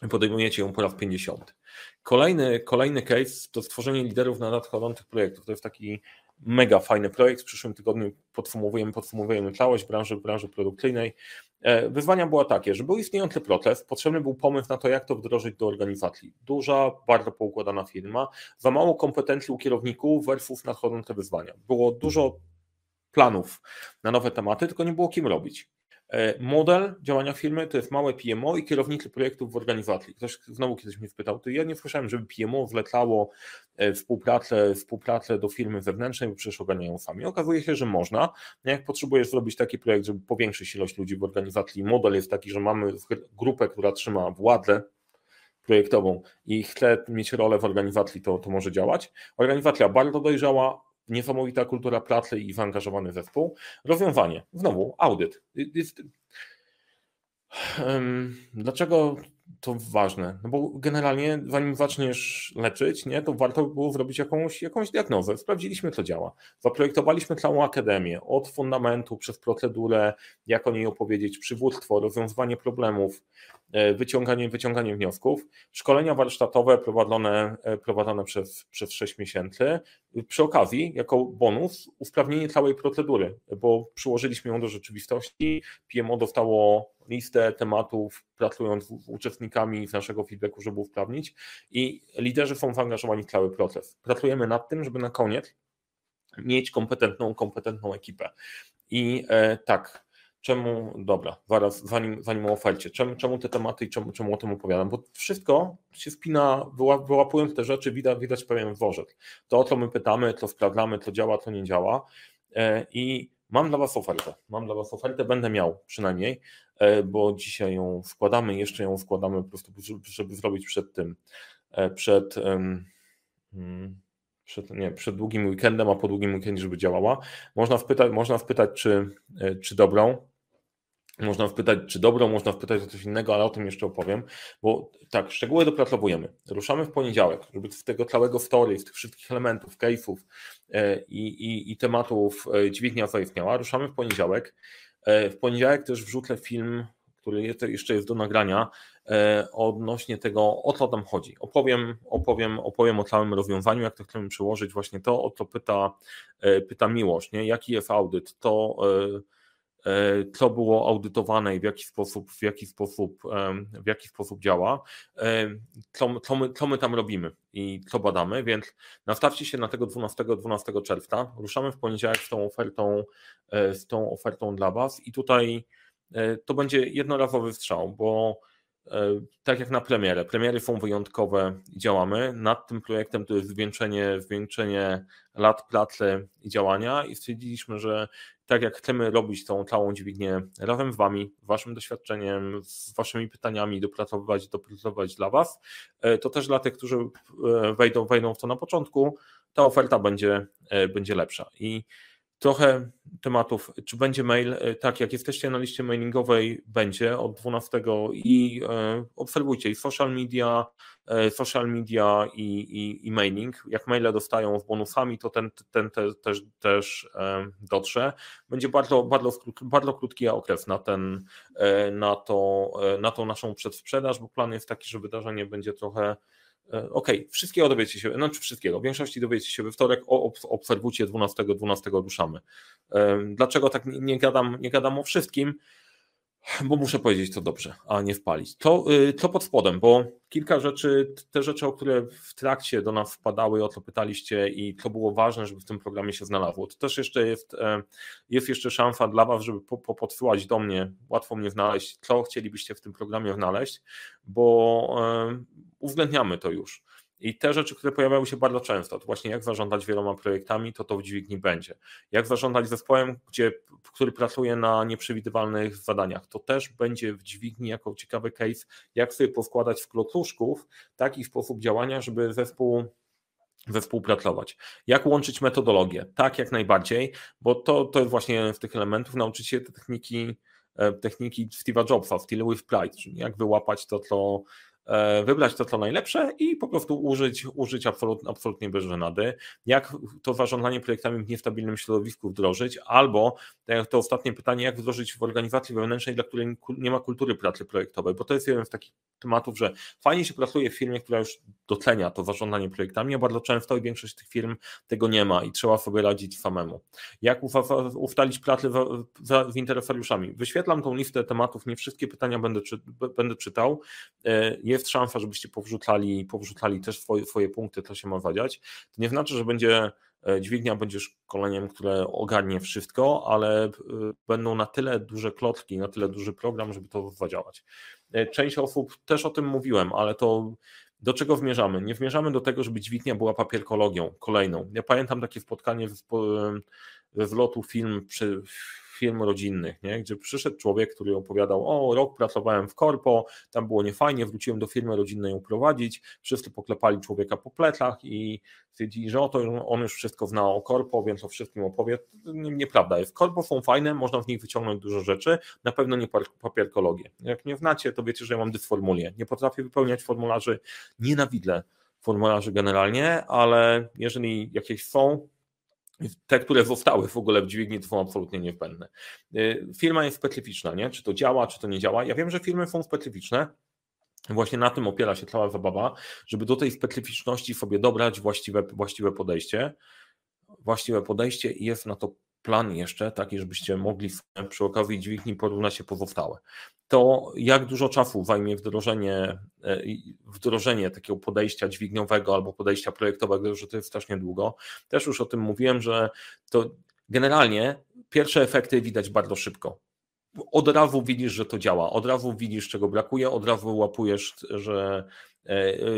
podejmujecie ją po raz 50. Kolejny, kolejny case to stworzenie liderów na nadchodzących projektów. To jest taki mega fajny projekt. W przyszłym tygodniu podsumowujemy, podsumowujemy całość branży, branży produkcyjnej. E, wyzwania było takie, że był istniejący proces, potrzebny był pomysł na to, jak to wdrożyć do organizacji. Duża, bardzo poukładana firma, za mało kompetencji u kierowników versus nadchodzące wyzwania. Było dużo planów na nowe tematy, tylko nie było kim robić. E, model działania firmy to jest małe PMO i kierownicy projektów w organizacji. Ktoś znowu kiedyś mnie spytał, to ja nie słyszałem, żeby PMO wlecało e, współpracę, współpracę do firmy zewnętrznej, bo przecież ogarniają sami. Okazuje się, że można. Jak potrzebujesz zrobić taki projekt, żeby powiększyć ilość ludzi w organizacji, model jest taki, że mamy grupę, która trzyma władzę projektową i chce mieć rolę w organizacji, to, to może działać. Organizacja bardzo dojrzała, niesamowita kultura pracy i zaangażowany zespół. Rozwiązanie, znowu audyt. Dlaczego to ważne? No bo generalnie, zanim zaczniesz leczyć, nie, to warto było zrobić jakąś, jakąś diagnozę. Sprawdziliśmy, co działa. Zaprojektowaliśmy całą akademię, od fundamentu przez procedurę, jak o niej opowiedzieć, przywództwo, rozwiązywanie problemów, wyciąganie, wyciąganie wniosków, szkolenia warsztatowe prowadzone, e, prowadzone przez, przez 6 miesięcy. Przy okazji, jako bonus, usprawnienie całej procedury, bo przyłożyliśmy ją do rzeczywistości. PMO dostało listę tematów, pracując z uczestnikami z naszego feedbacku, żeby usprawnić i liderzy są zaangażowani w cały proces. Pracujemy nad tym, żeby na koniec mieć kompetentną, kompetentną ekipę. I e, tak, czemu, dobra, zaraz, zanim, zanim o ofercie, czemu, czemu te tematy i czemu, czemu o tym opowiadam, bo wszystko się spina, wyłapując te rzeczy, widać, widać pewien dworzec. To, o co my pytamy, co sprawdzamy, co działa, co nie działa e, i mam dla Was ofertę, mam dla Was ofertę, będę miał przynajmniej, E, bo dzisiaj ją wkładamy, jeszcze ją wkładamy po prostu, żeby zrobić przed tym, e, przed, mm, przed, nie, przed długim weekendem, a po długim weekendzie, żeby działała. Można wpytać, można wpytać czy, czy dobrą, można wpytać, czy dobrą, można wpytać o coś innego, ale o tym jeszcze opowiem, bo tak, szczegóły dopracowujemy. Ruszamy w poniedziałek, żeby z tego całego story, z tych wszystkich elementów, case'ów i, i, i tematów dźwignia zaistniała. Ruszamy w poniedziałek. E, w poniedziałek też wrzucę film, który jeszcze jest do nagrania, e, odnośnie tego, o co tam chodzi. Opowiem, opowiem, opowiem o całym rozwiązaniu, jak to chcemy przełożyć, właśnie to, o co pyta, e, pyta Miłosz, nie? jaki jest audyt, to co było audytowane i w jaki sposób, w jaki sposób, w jaki sposób działa, co, co, my, co my tam robimy i co badamy, więc nastawcie się na tego 12, 12 czerwca. Ruszamy w poniedziałek z tą ofertą, e, z tą ofertą dla Was i tutaj e, to będzie jednorazowy strzał, bo E, tak jak na premierę. Premiery są wyjątkowe i działamy. Nad tym projektem to jest zwieńczenie, zwieńczenie lat pracy i działania i stwierdziliśmy, że tak jak chcemy robić tą całą dźwignię razem z Wami, Waszym doświadczeniem, z Waszymi pytaniami, dopracowywać, dopracowywać dla Was, e, to też dla tych, którzy e, wejdą, wejdą w to na początku, ta oferta będzie, będzie lepsza. I trochę tematów. Czy będzie mail? Tak, jak jesteście na liście mailingowej, będzie od 12 i e, obserwujcie i social media, e, social media i, i, i, mailing. Jak maile dostają z bonusami, to ten, ten te, też, też e, dotrze. Będzie bardzo, bardzo, bardzo krótki okres na, ten, e, na, to, e, na tą naszą przedsprzedaż, bo plan jest taki, że wydarzenie będzie trochę E, OK, wszystkiego dowiecie się, znaczy wszystkiego, w większości dowiecie się we wtorek, obserwujcie 12, 12 ruszamy. E, dlaczego tak nie gadam, nie gadam o wszystkim? Bo muszę powiedzieć to dobrze, a nie wpalić. To, y, to pod spodem, bo kilka rzeczy, te rzeczy, o które w trakcie do nas wpadały, o to pytaliście i to było ważne, żeby w tym programie się znalazło. To też jeszcze jest, e, jest jeszcze szansa dla Was, żeby po, po podsyłać do mnie, łatwo mnie znaleźć, co chcielibyście w tym programie znaleźć, bo e, uwzględniamy to już. I te rzeczy, które pojawiały się bardzo często, to właśnie jak zarządzać wieloma projektami, to to w dźwigni będzie. Jak zarządzać zespołem, gdzie, który pracuje na nieprzewidywalnych zadaniach, to też będzie w dźwigni jako ciekawy case, jak sobie poskładać w klocuszków taki sposób działania, żeby zespół zespół pracować. Jak łączyć metodologię? Tak, jak najbardziej, bo to, to jest właśnie w tych elementów nauczyć się te techniki, e, techniki Steve'a Jobsa, Still with Pride, czyli jak wyłapać to, co wybrać to, co najlepsze i po prostu użyć, użyć absolutnie, absolutnie bez żenady. Jak to zarządzanie projektami w niestabilnym środowisku wdrożyć, albo to ostatnie pytanie, jak wdrożyć w organizacji wewnętrznej, dla której nie ma kultury pracy projektowej, bo to jest jeden z takich tematów, że fajnie się pracuje w firmie, która już docenia to zarządzanie projektami, a bardzo często i większość tych firm tego nie ma i trzeba sobie radzić samemu. Jak ustalić pracę z interesariuszami? Wyświetlam tą listę tematów, nie wszystkie pytania będę, czy, będę czytał. E, jest szansa, żebyście powrzucali, powrzucali też swoje, swoje punkty, to się ma zadziać. To nie znaczy, że będzie e, dźwignia będzie szkoleniem, które ogarnie wszystko, ale e, będą na tyle duże klotki, na tyle duży program, żeby to zadziałać. Część osób, też o tym mówiłem, ale to do czego wmierzamy? Nie wmierzamy do tego, żeby dźwignia była papierkologią kolejną. Ja pamiętam takie spotkanie we wlotu film przy firm rodzinnych, nie? gdzie przyszedł człowiek, który opowiadał, o rok pracowałem w korpo, tam było niefajnie, wróciłem do firmy rodzinnej ją prowadzić, wszyscy poklepali człowieka po plecach i stwierdzili, że oto on już wszystko zna o korpo, więc o wszystkim opowie. Nieprawda jest. Korpo są fajne, można w nich wyciągnąć dużo rzeczy, na pewno nie papierkologię. Jak nie znacie, to wiecie, że ja mam dysformulię. Nie potrafię wypełniać formularzy, nienawidzę formularzy generalnie, ale jeżeli jakieś są, te, które zostały w ogóle w dźwigni, to są absolutnie niezbędne. Y, firma jest specyficzna, nie? czy to działa, czy to nie działa. Ja wiem, że firmy są specyficzne. Właśnie na tym opiera się cała zabawa, żeby do tej specyficzności sobie dobrać właściwe, właściwe podejście. Właściwe podejście i jest na to plan jeszcze taki, żebyście mogli przy okazji dźwigni porównać się pozostałe. To jak dużo czasu zajmie wdrożenie, e, wdrożenie takiego podejścia dźwigniowego albo podejścia projektowego, że to jest strasznie długo. Też już o tym mówiłem, że to generalnie pierwsze efekty widać bardzo szybko. Od razu widzisz, że to działa, od razu widzisz, czego brakuje, od razu łapujesz, że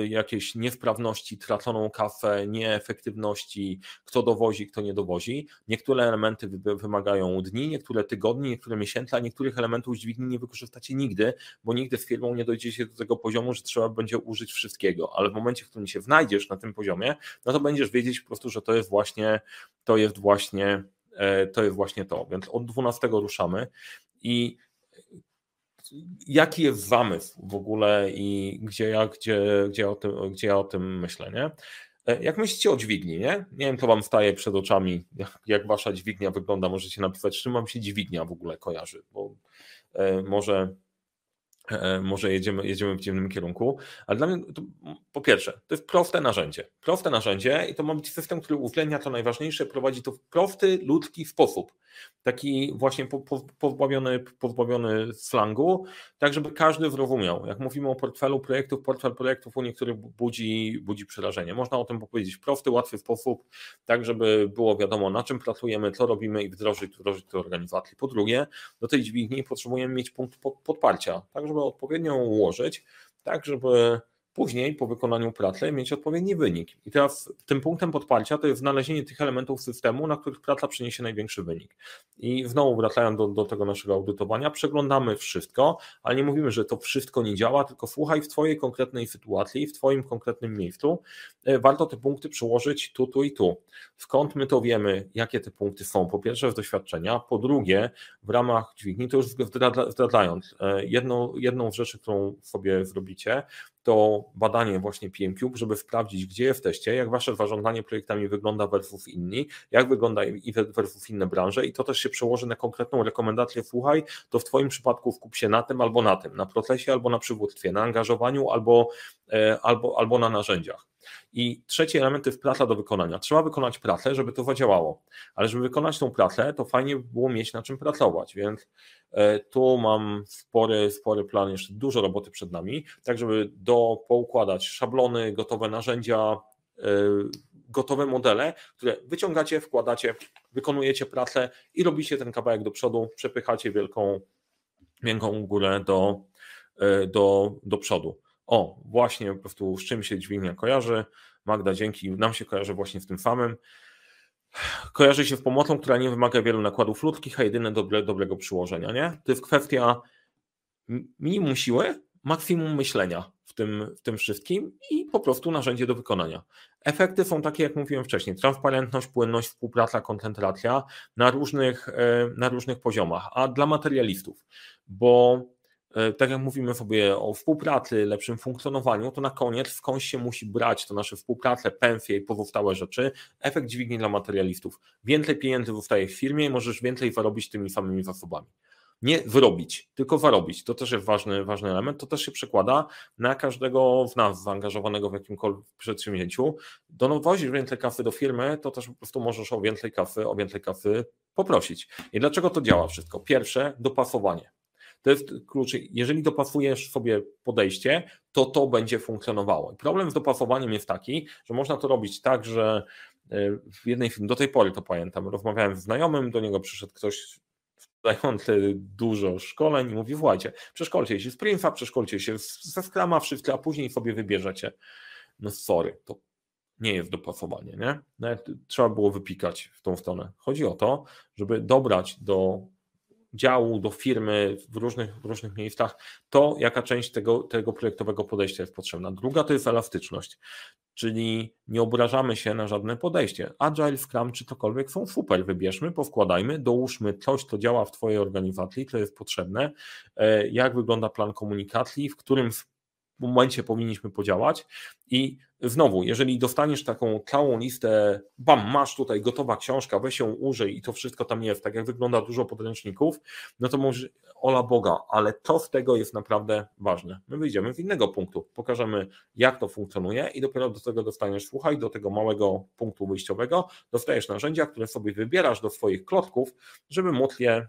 jakieś niewprawności, traconą kafę, nieefektywności, kto dowozi, kto nie dowozi. Niektóre elementy wymagają dni, niektóre tygodni, niektóre miesięcy, a niektórych elementów dźwigni nie wykorzystacie nigdy, bo nigdy z firmą nie dojdziecie do tego poziomu, że trzeba będzie użyć wszystkiego, ale w momencie, w którym się znajdziesz na tym poziomie, no to będziesz wiedzieć po prostu, że to jest właśnie, to jest właśnie, e, to jest właśnie to. Więc od 12 ruszamy i jaki jest zamysł w ogóle i gdzie ja, gdzie, gdzie, o, tym, gdzie ja o tym myślę, nie? E, jak myślicie o dźwigni, nie? Nie wiem, to wam staje przed oczami, jak, jak wasza dźwignia wygląda, możecie napisać, czym wam się dźwignia w ogóle kojarzy, bo e, może E, może jedziemy, jedziemy w dziwnym kierunku, ale dla mnie to, po pierwsze, to jest proste narzędzie. Proste narzędzie i to ma być system, który uwzględnia to najważniejsze, prowadzi to w prosty, ludzki sposób. Taki właśnie pozbawiony, pozbawiony slangu, tak żeby każdy zrozumiał. Jak mówimy o portfelu projektów, portfel projektów u niektórych budzi, budzi przerażenie. Można o tym powiedzieć w prosty, łatwy sposób, tak żeby było wiadomo na czym pracujemy, co robimy i wdrożyć, wdrożyć to organizacji. Po drugie, do tej dźwigni potrzebujemy mieć punkt podparcia, tak żeby odpowiednio ułożyć, tak żeby później po wykonaniu pracy mieć odpowiedni wynik. I teraz tym punktem podparcia to jest znalezienie tych elementów systemu, na których praca przyniesie największy wynik. I znowu wracając do, do tego naszego audytowania, przeglądamy wszystko, ale nie mówimy, że to wszystko nie działa, tylko słuchaj w Twojej konkretnej sytuacji, w Twoim konkretnym miejscu. E, warto te punkty przełożyć tu, tu i tu. Skąd my to wiemy, jakie te punkty są? Po pierwsze z doświadczenia, po drugie w ramach dźwigni, to już zdradzając, e, jedną, jedną z rzeczy, którą sobie zrobicie, to badanie właśnie PMQ, żeby sprawdzić, gdzie jesteście, jak wasze zarządzanie projektami wygląda versus inni, jak wygląda i versus inne branże i to też się przełoży na konkretną rekomendację, słuchaj, to w twoim przypadku skup się na tym albo na tym, na procesie albo na przywództwie, na angażowaniu albo, e, albo, albo na narzędziach. I trzeci element to jest praca do wykonania. Trzeba wykonać pracę, żeby to zadziałało, ale żeby wykonać tą pracę, to fajnie by było mieć na czym pracować, więc e, tu mam spory, spory plan, jeszcze dużo roboty przed nami, tak żeby do, poukładać szablony, gotowe narzędzia, e, gotowe modele, które wyciągacie, wkładacie, wykonujecie pracę i robicie ten kawałek do przodu, przepychacie wielką, miękką górę do, e, do, do przodu. O, właśnie po prostu z czym się dźwignia kojarzy. Magda, dzięki, nam się kojarzy właśnie z tym samym. Kojarzy się z pomocą, która nie wymaga wielu nakładów ludzkich, a jedyne dobre, dobrego przyłożenia. Nie? To jest kwestia minimum siły, maksimum myślenia w tym, w tym wszystkim i po prostu narzędzie do wykonania. Efekty są takie, jak mówiłem wcześniej: transparentność, płynność, współpraca, koncentracja na różnych, e, na różnych poziomach. A dla materialistów, bo tak jak mówimy sobie o współpracy, lepszym funkcjonowaniu, to na koniec skądś się musi brać to nasze współpracę, pensje i pozostałe rzeczy, efekt dźwigni dla materialistów. Więcej pieniędzy zostaje w firmie i możesz więcej zarobić tymi samymi zasobami. Nie wyrobić, tylko zarobić. To też jest ważny, ważny element. To też się przekłada na każdego w nas zaangażowanego w jakimkolwiek przedsięwzięciu. Dowozisz więcej kasy do firmy, to też po prostu możesz o więcej kasy, o więcej kasy poprosić. I dlaczego to działa wszystko? Pierwsze, dopasowanie to jest klucz. Jeżeli dopasujesz sobie podejście, to to będzie funkcjonowało. problem z dopasowaniem jest taki, że można to robić tak, że e, w jednej do tej pory to pamiętam, rozmawiałem z znajomym, do niego przyszedł ktoś dający dużo szkoleń i mówi, słuchajcie, przeszkolcie się z Prince'a, przeszkolcie się ze Scrama, wszystko, a później sobie wybierzecie. No sorry, to nie jest dopasowanie, nie? Nawet trzeba było wypikać w tą stronę. Chodzi o to, żeby dobrać do działu, do firmy w różnych, w różnych miejscach, to jaka część tego, tego projektowego podejścia jest potrzebna. Druga to jest elastyczność, czyli nie obrażamy się na żadne podejście. Agile, Scrum czy cokolwiek są super, wybierzmy, powkładajmy, dołóżmy coś, co działa w Twojej organizacji, co jest potrzebne, e, jak wygląda plan komunikacji, w którym momencie powinniśmy podziałać i znowu, jeżeli dostaniesz taką całą listę, bam, masz tutaj gotowa książka, weź ją użyj i to wszystko tam jest, tak jak wygląda dużo podręczników, no to może ola Boga, ale to z tego jest naprawdę ważne. My wyjdziemy z innego punktu, pokażemy jak to funkcjonuje i dopiero do tego dostaniesz, słuchaj, do tego małego punktu wyjściowego dostajesz narzędzia, które sobie wybierasz do swoich klocków, żeby móc je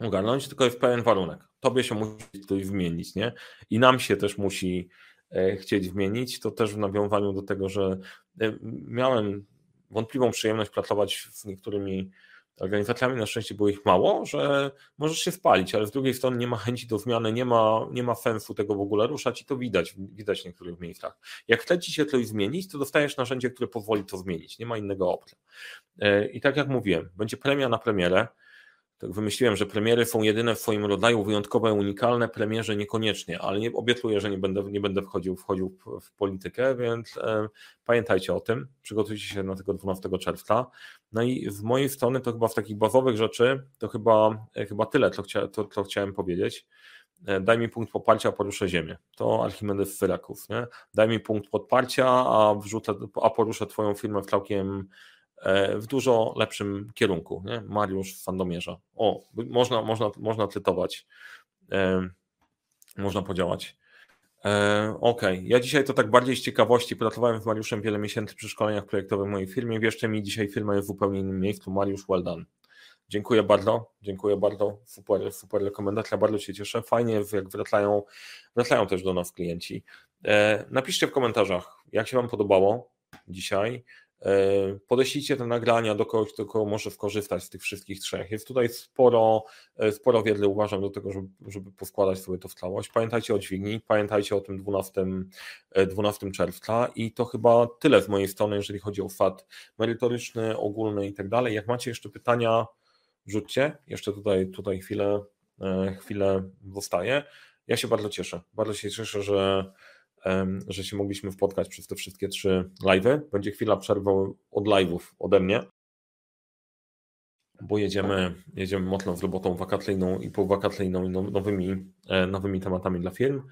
ogarnąć, tylko jest pewien warunek. Tobie się musi coś zmienić, nie? I nam się też musi e, chcieć zmienić. To też w nawiązaniu do tego, że e, miałem wątpliwą przyjemność pracować z niektórymi organizacjami, na szczęście było ich mało, że możesz się spalić, ale z drugiej strony nie ma chęci do zmiany, nie ma, nie ma sensu tego w ogóle ruszać i to widać, widać w niektórych miejscach. Jak chce ci się coś zmienić, to dostajesz narzędzie, które pozwoli to zmienić, nie ma innego opcji. E, I tak jak mówiłem, będzie premia na premierę, tak wymyśliłem, że premiery są jedyne w swoim rodzaju, wyjątkowe, unikalne, premierze niekoniecznie, ale nie, obiecuję, że nie będę, nie będę wchodził, wchodził w, politykę, więc e, pamiętajcie o tym, przygotujcie się na tego 12 czerwca. No i z mojej strony to chyba w takich bazowych rzeczy, to chyba, e, chyba tyle, co, chcia, to, co chciałem powiedzieć. E, daj mi punkt poparcia, poruszę ziemię. To Archimedes z Syraków, nie? Daj mi punkt podparcia, a, wrzucę, a poruszę twoją firmę w całkiem w dużo lepszym kierunku. Nie? Mariusz Sandomierza. O, można, można, można cytować, e, można podziałać. E, ok, ja dzisiaj to tak bardziej z ciekawości pracowałem z Mariuszem wiele miesięcy przy szkoleniach projektowych w mojej firmie. Wierzcie mi, dzisiaj firma jest w zupełnie innym miejscu. Mariusz, well done. Dziękuję bardzo, dziękuję bardzo. Super, super rekomendacja, bardzo się cieszę. Fajnie, jak wracają, wracają też do nas klienci. Napiszcie w komentarzach, jak się Wam podobało dzisiaj. E, podeślijcie te nagrania do kogoś, kto może skorzystać z tych wszystkich trzech. Jest tutaj sporo, e, sporo wiedzy, uważam, do tego, żeby, żeby poskładać sobie to w całość. Pamiętajcie o dźwigni, pamiętajcie o tym 12, 12 e, czerwca i to chyba tyle z mojej strony, jeżeli chodzi o FAT merytoryczny, ogólny i tak dalej. Jak macie jeszcze pytania, rzućcie. Jeszcze tutaj, tutaj chwilę, chwilę zostaje. Ja się bardzo cieszę. Bardzo się cieszę, że że się mogliśmy spotkać przez te wszystkie trzy live'y. Będzie chwila przerwy od live'ów ode mnie, bo jedziemy, jedziemy mocno z robotą wakacyjną i półwakacyjną i nowymi, e, nowymi tematami dla firm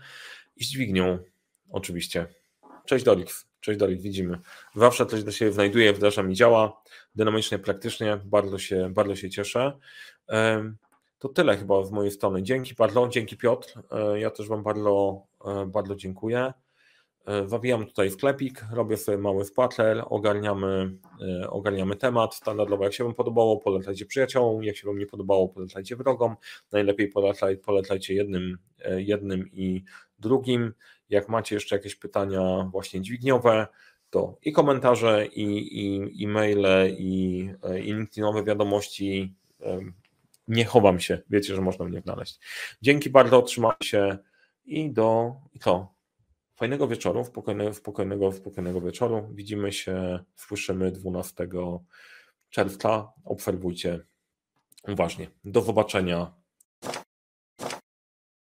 i z dźwignią oczywiście. Cześć Dorix, cześć Dorix, widzimy. Zawsze coś do siebie znajduje, wdraża mi działa, dynamicznie, praktycznie, bardzo się, bardzo się cieszę. To tyle chyba z mojej strony. Dzięki bardzo, dzięki Piotr. E, ja też Wam bardzo, e, bardzo dziękuję. E, zawijam tutaj sklepik, robię sobie mały spacer, ogarniamy, ogarniamy temat. Standardowo, jak się Wam podobało, polecajcie przyjaciołom, jak się Wam nie podobało, polecajcie wrogom. Najlepiej polecaj, polecajcie jednym, jednym i drugim. Jak macie jeszcze jakieś pytania właśnie dźwigniowe, to i komentarze, i, i, i maile, i, i LinkedInowe wiadomości nie chowam się, wiecie, że można mnie znaleźć. Dzięki bardzo, trzymajcie się i do i to. Fajnego wieczoru, spokojnego, spokojnego, spokojnego wieczoru. Widzimy się, słyszymy 12 czerwca. Obserwujcie uważnie. Do zobaczenia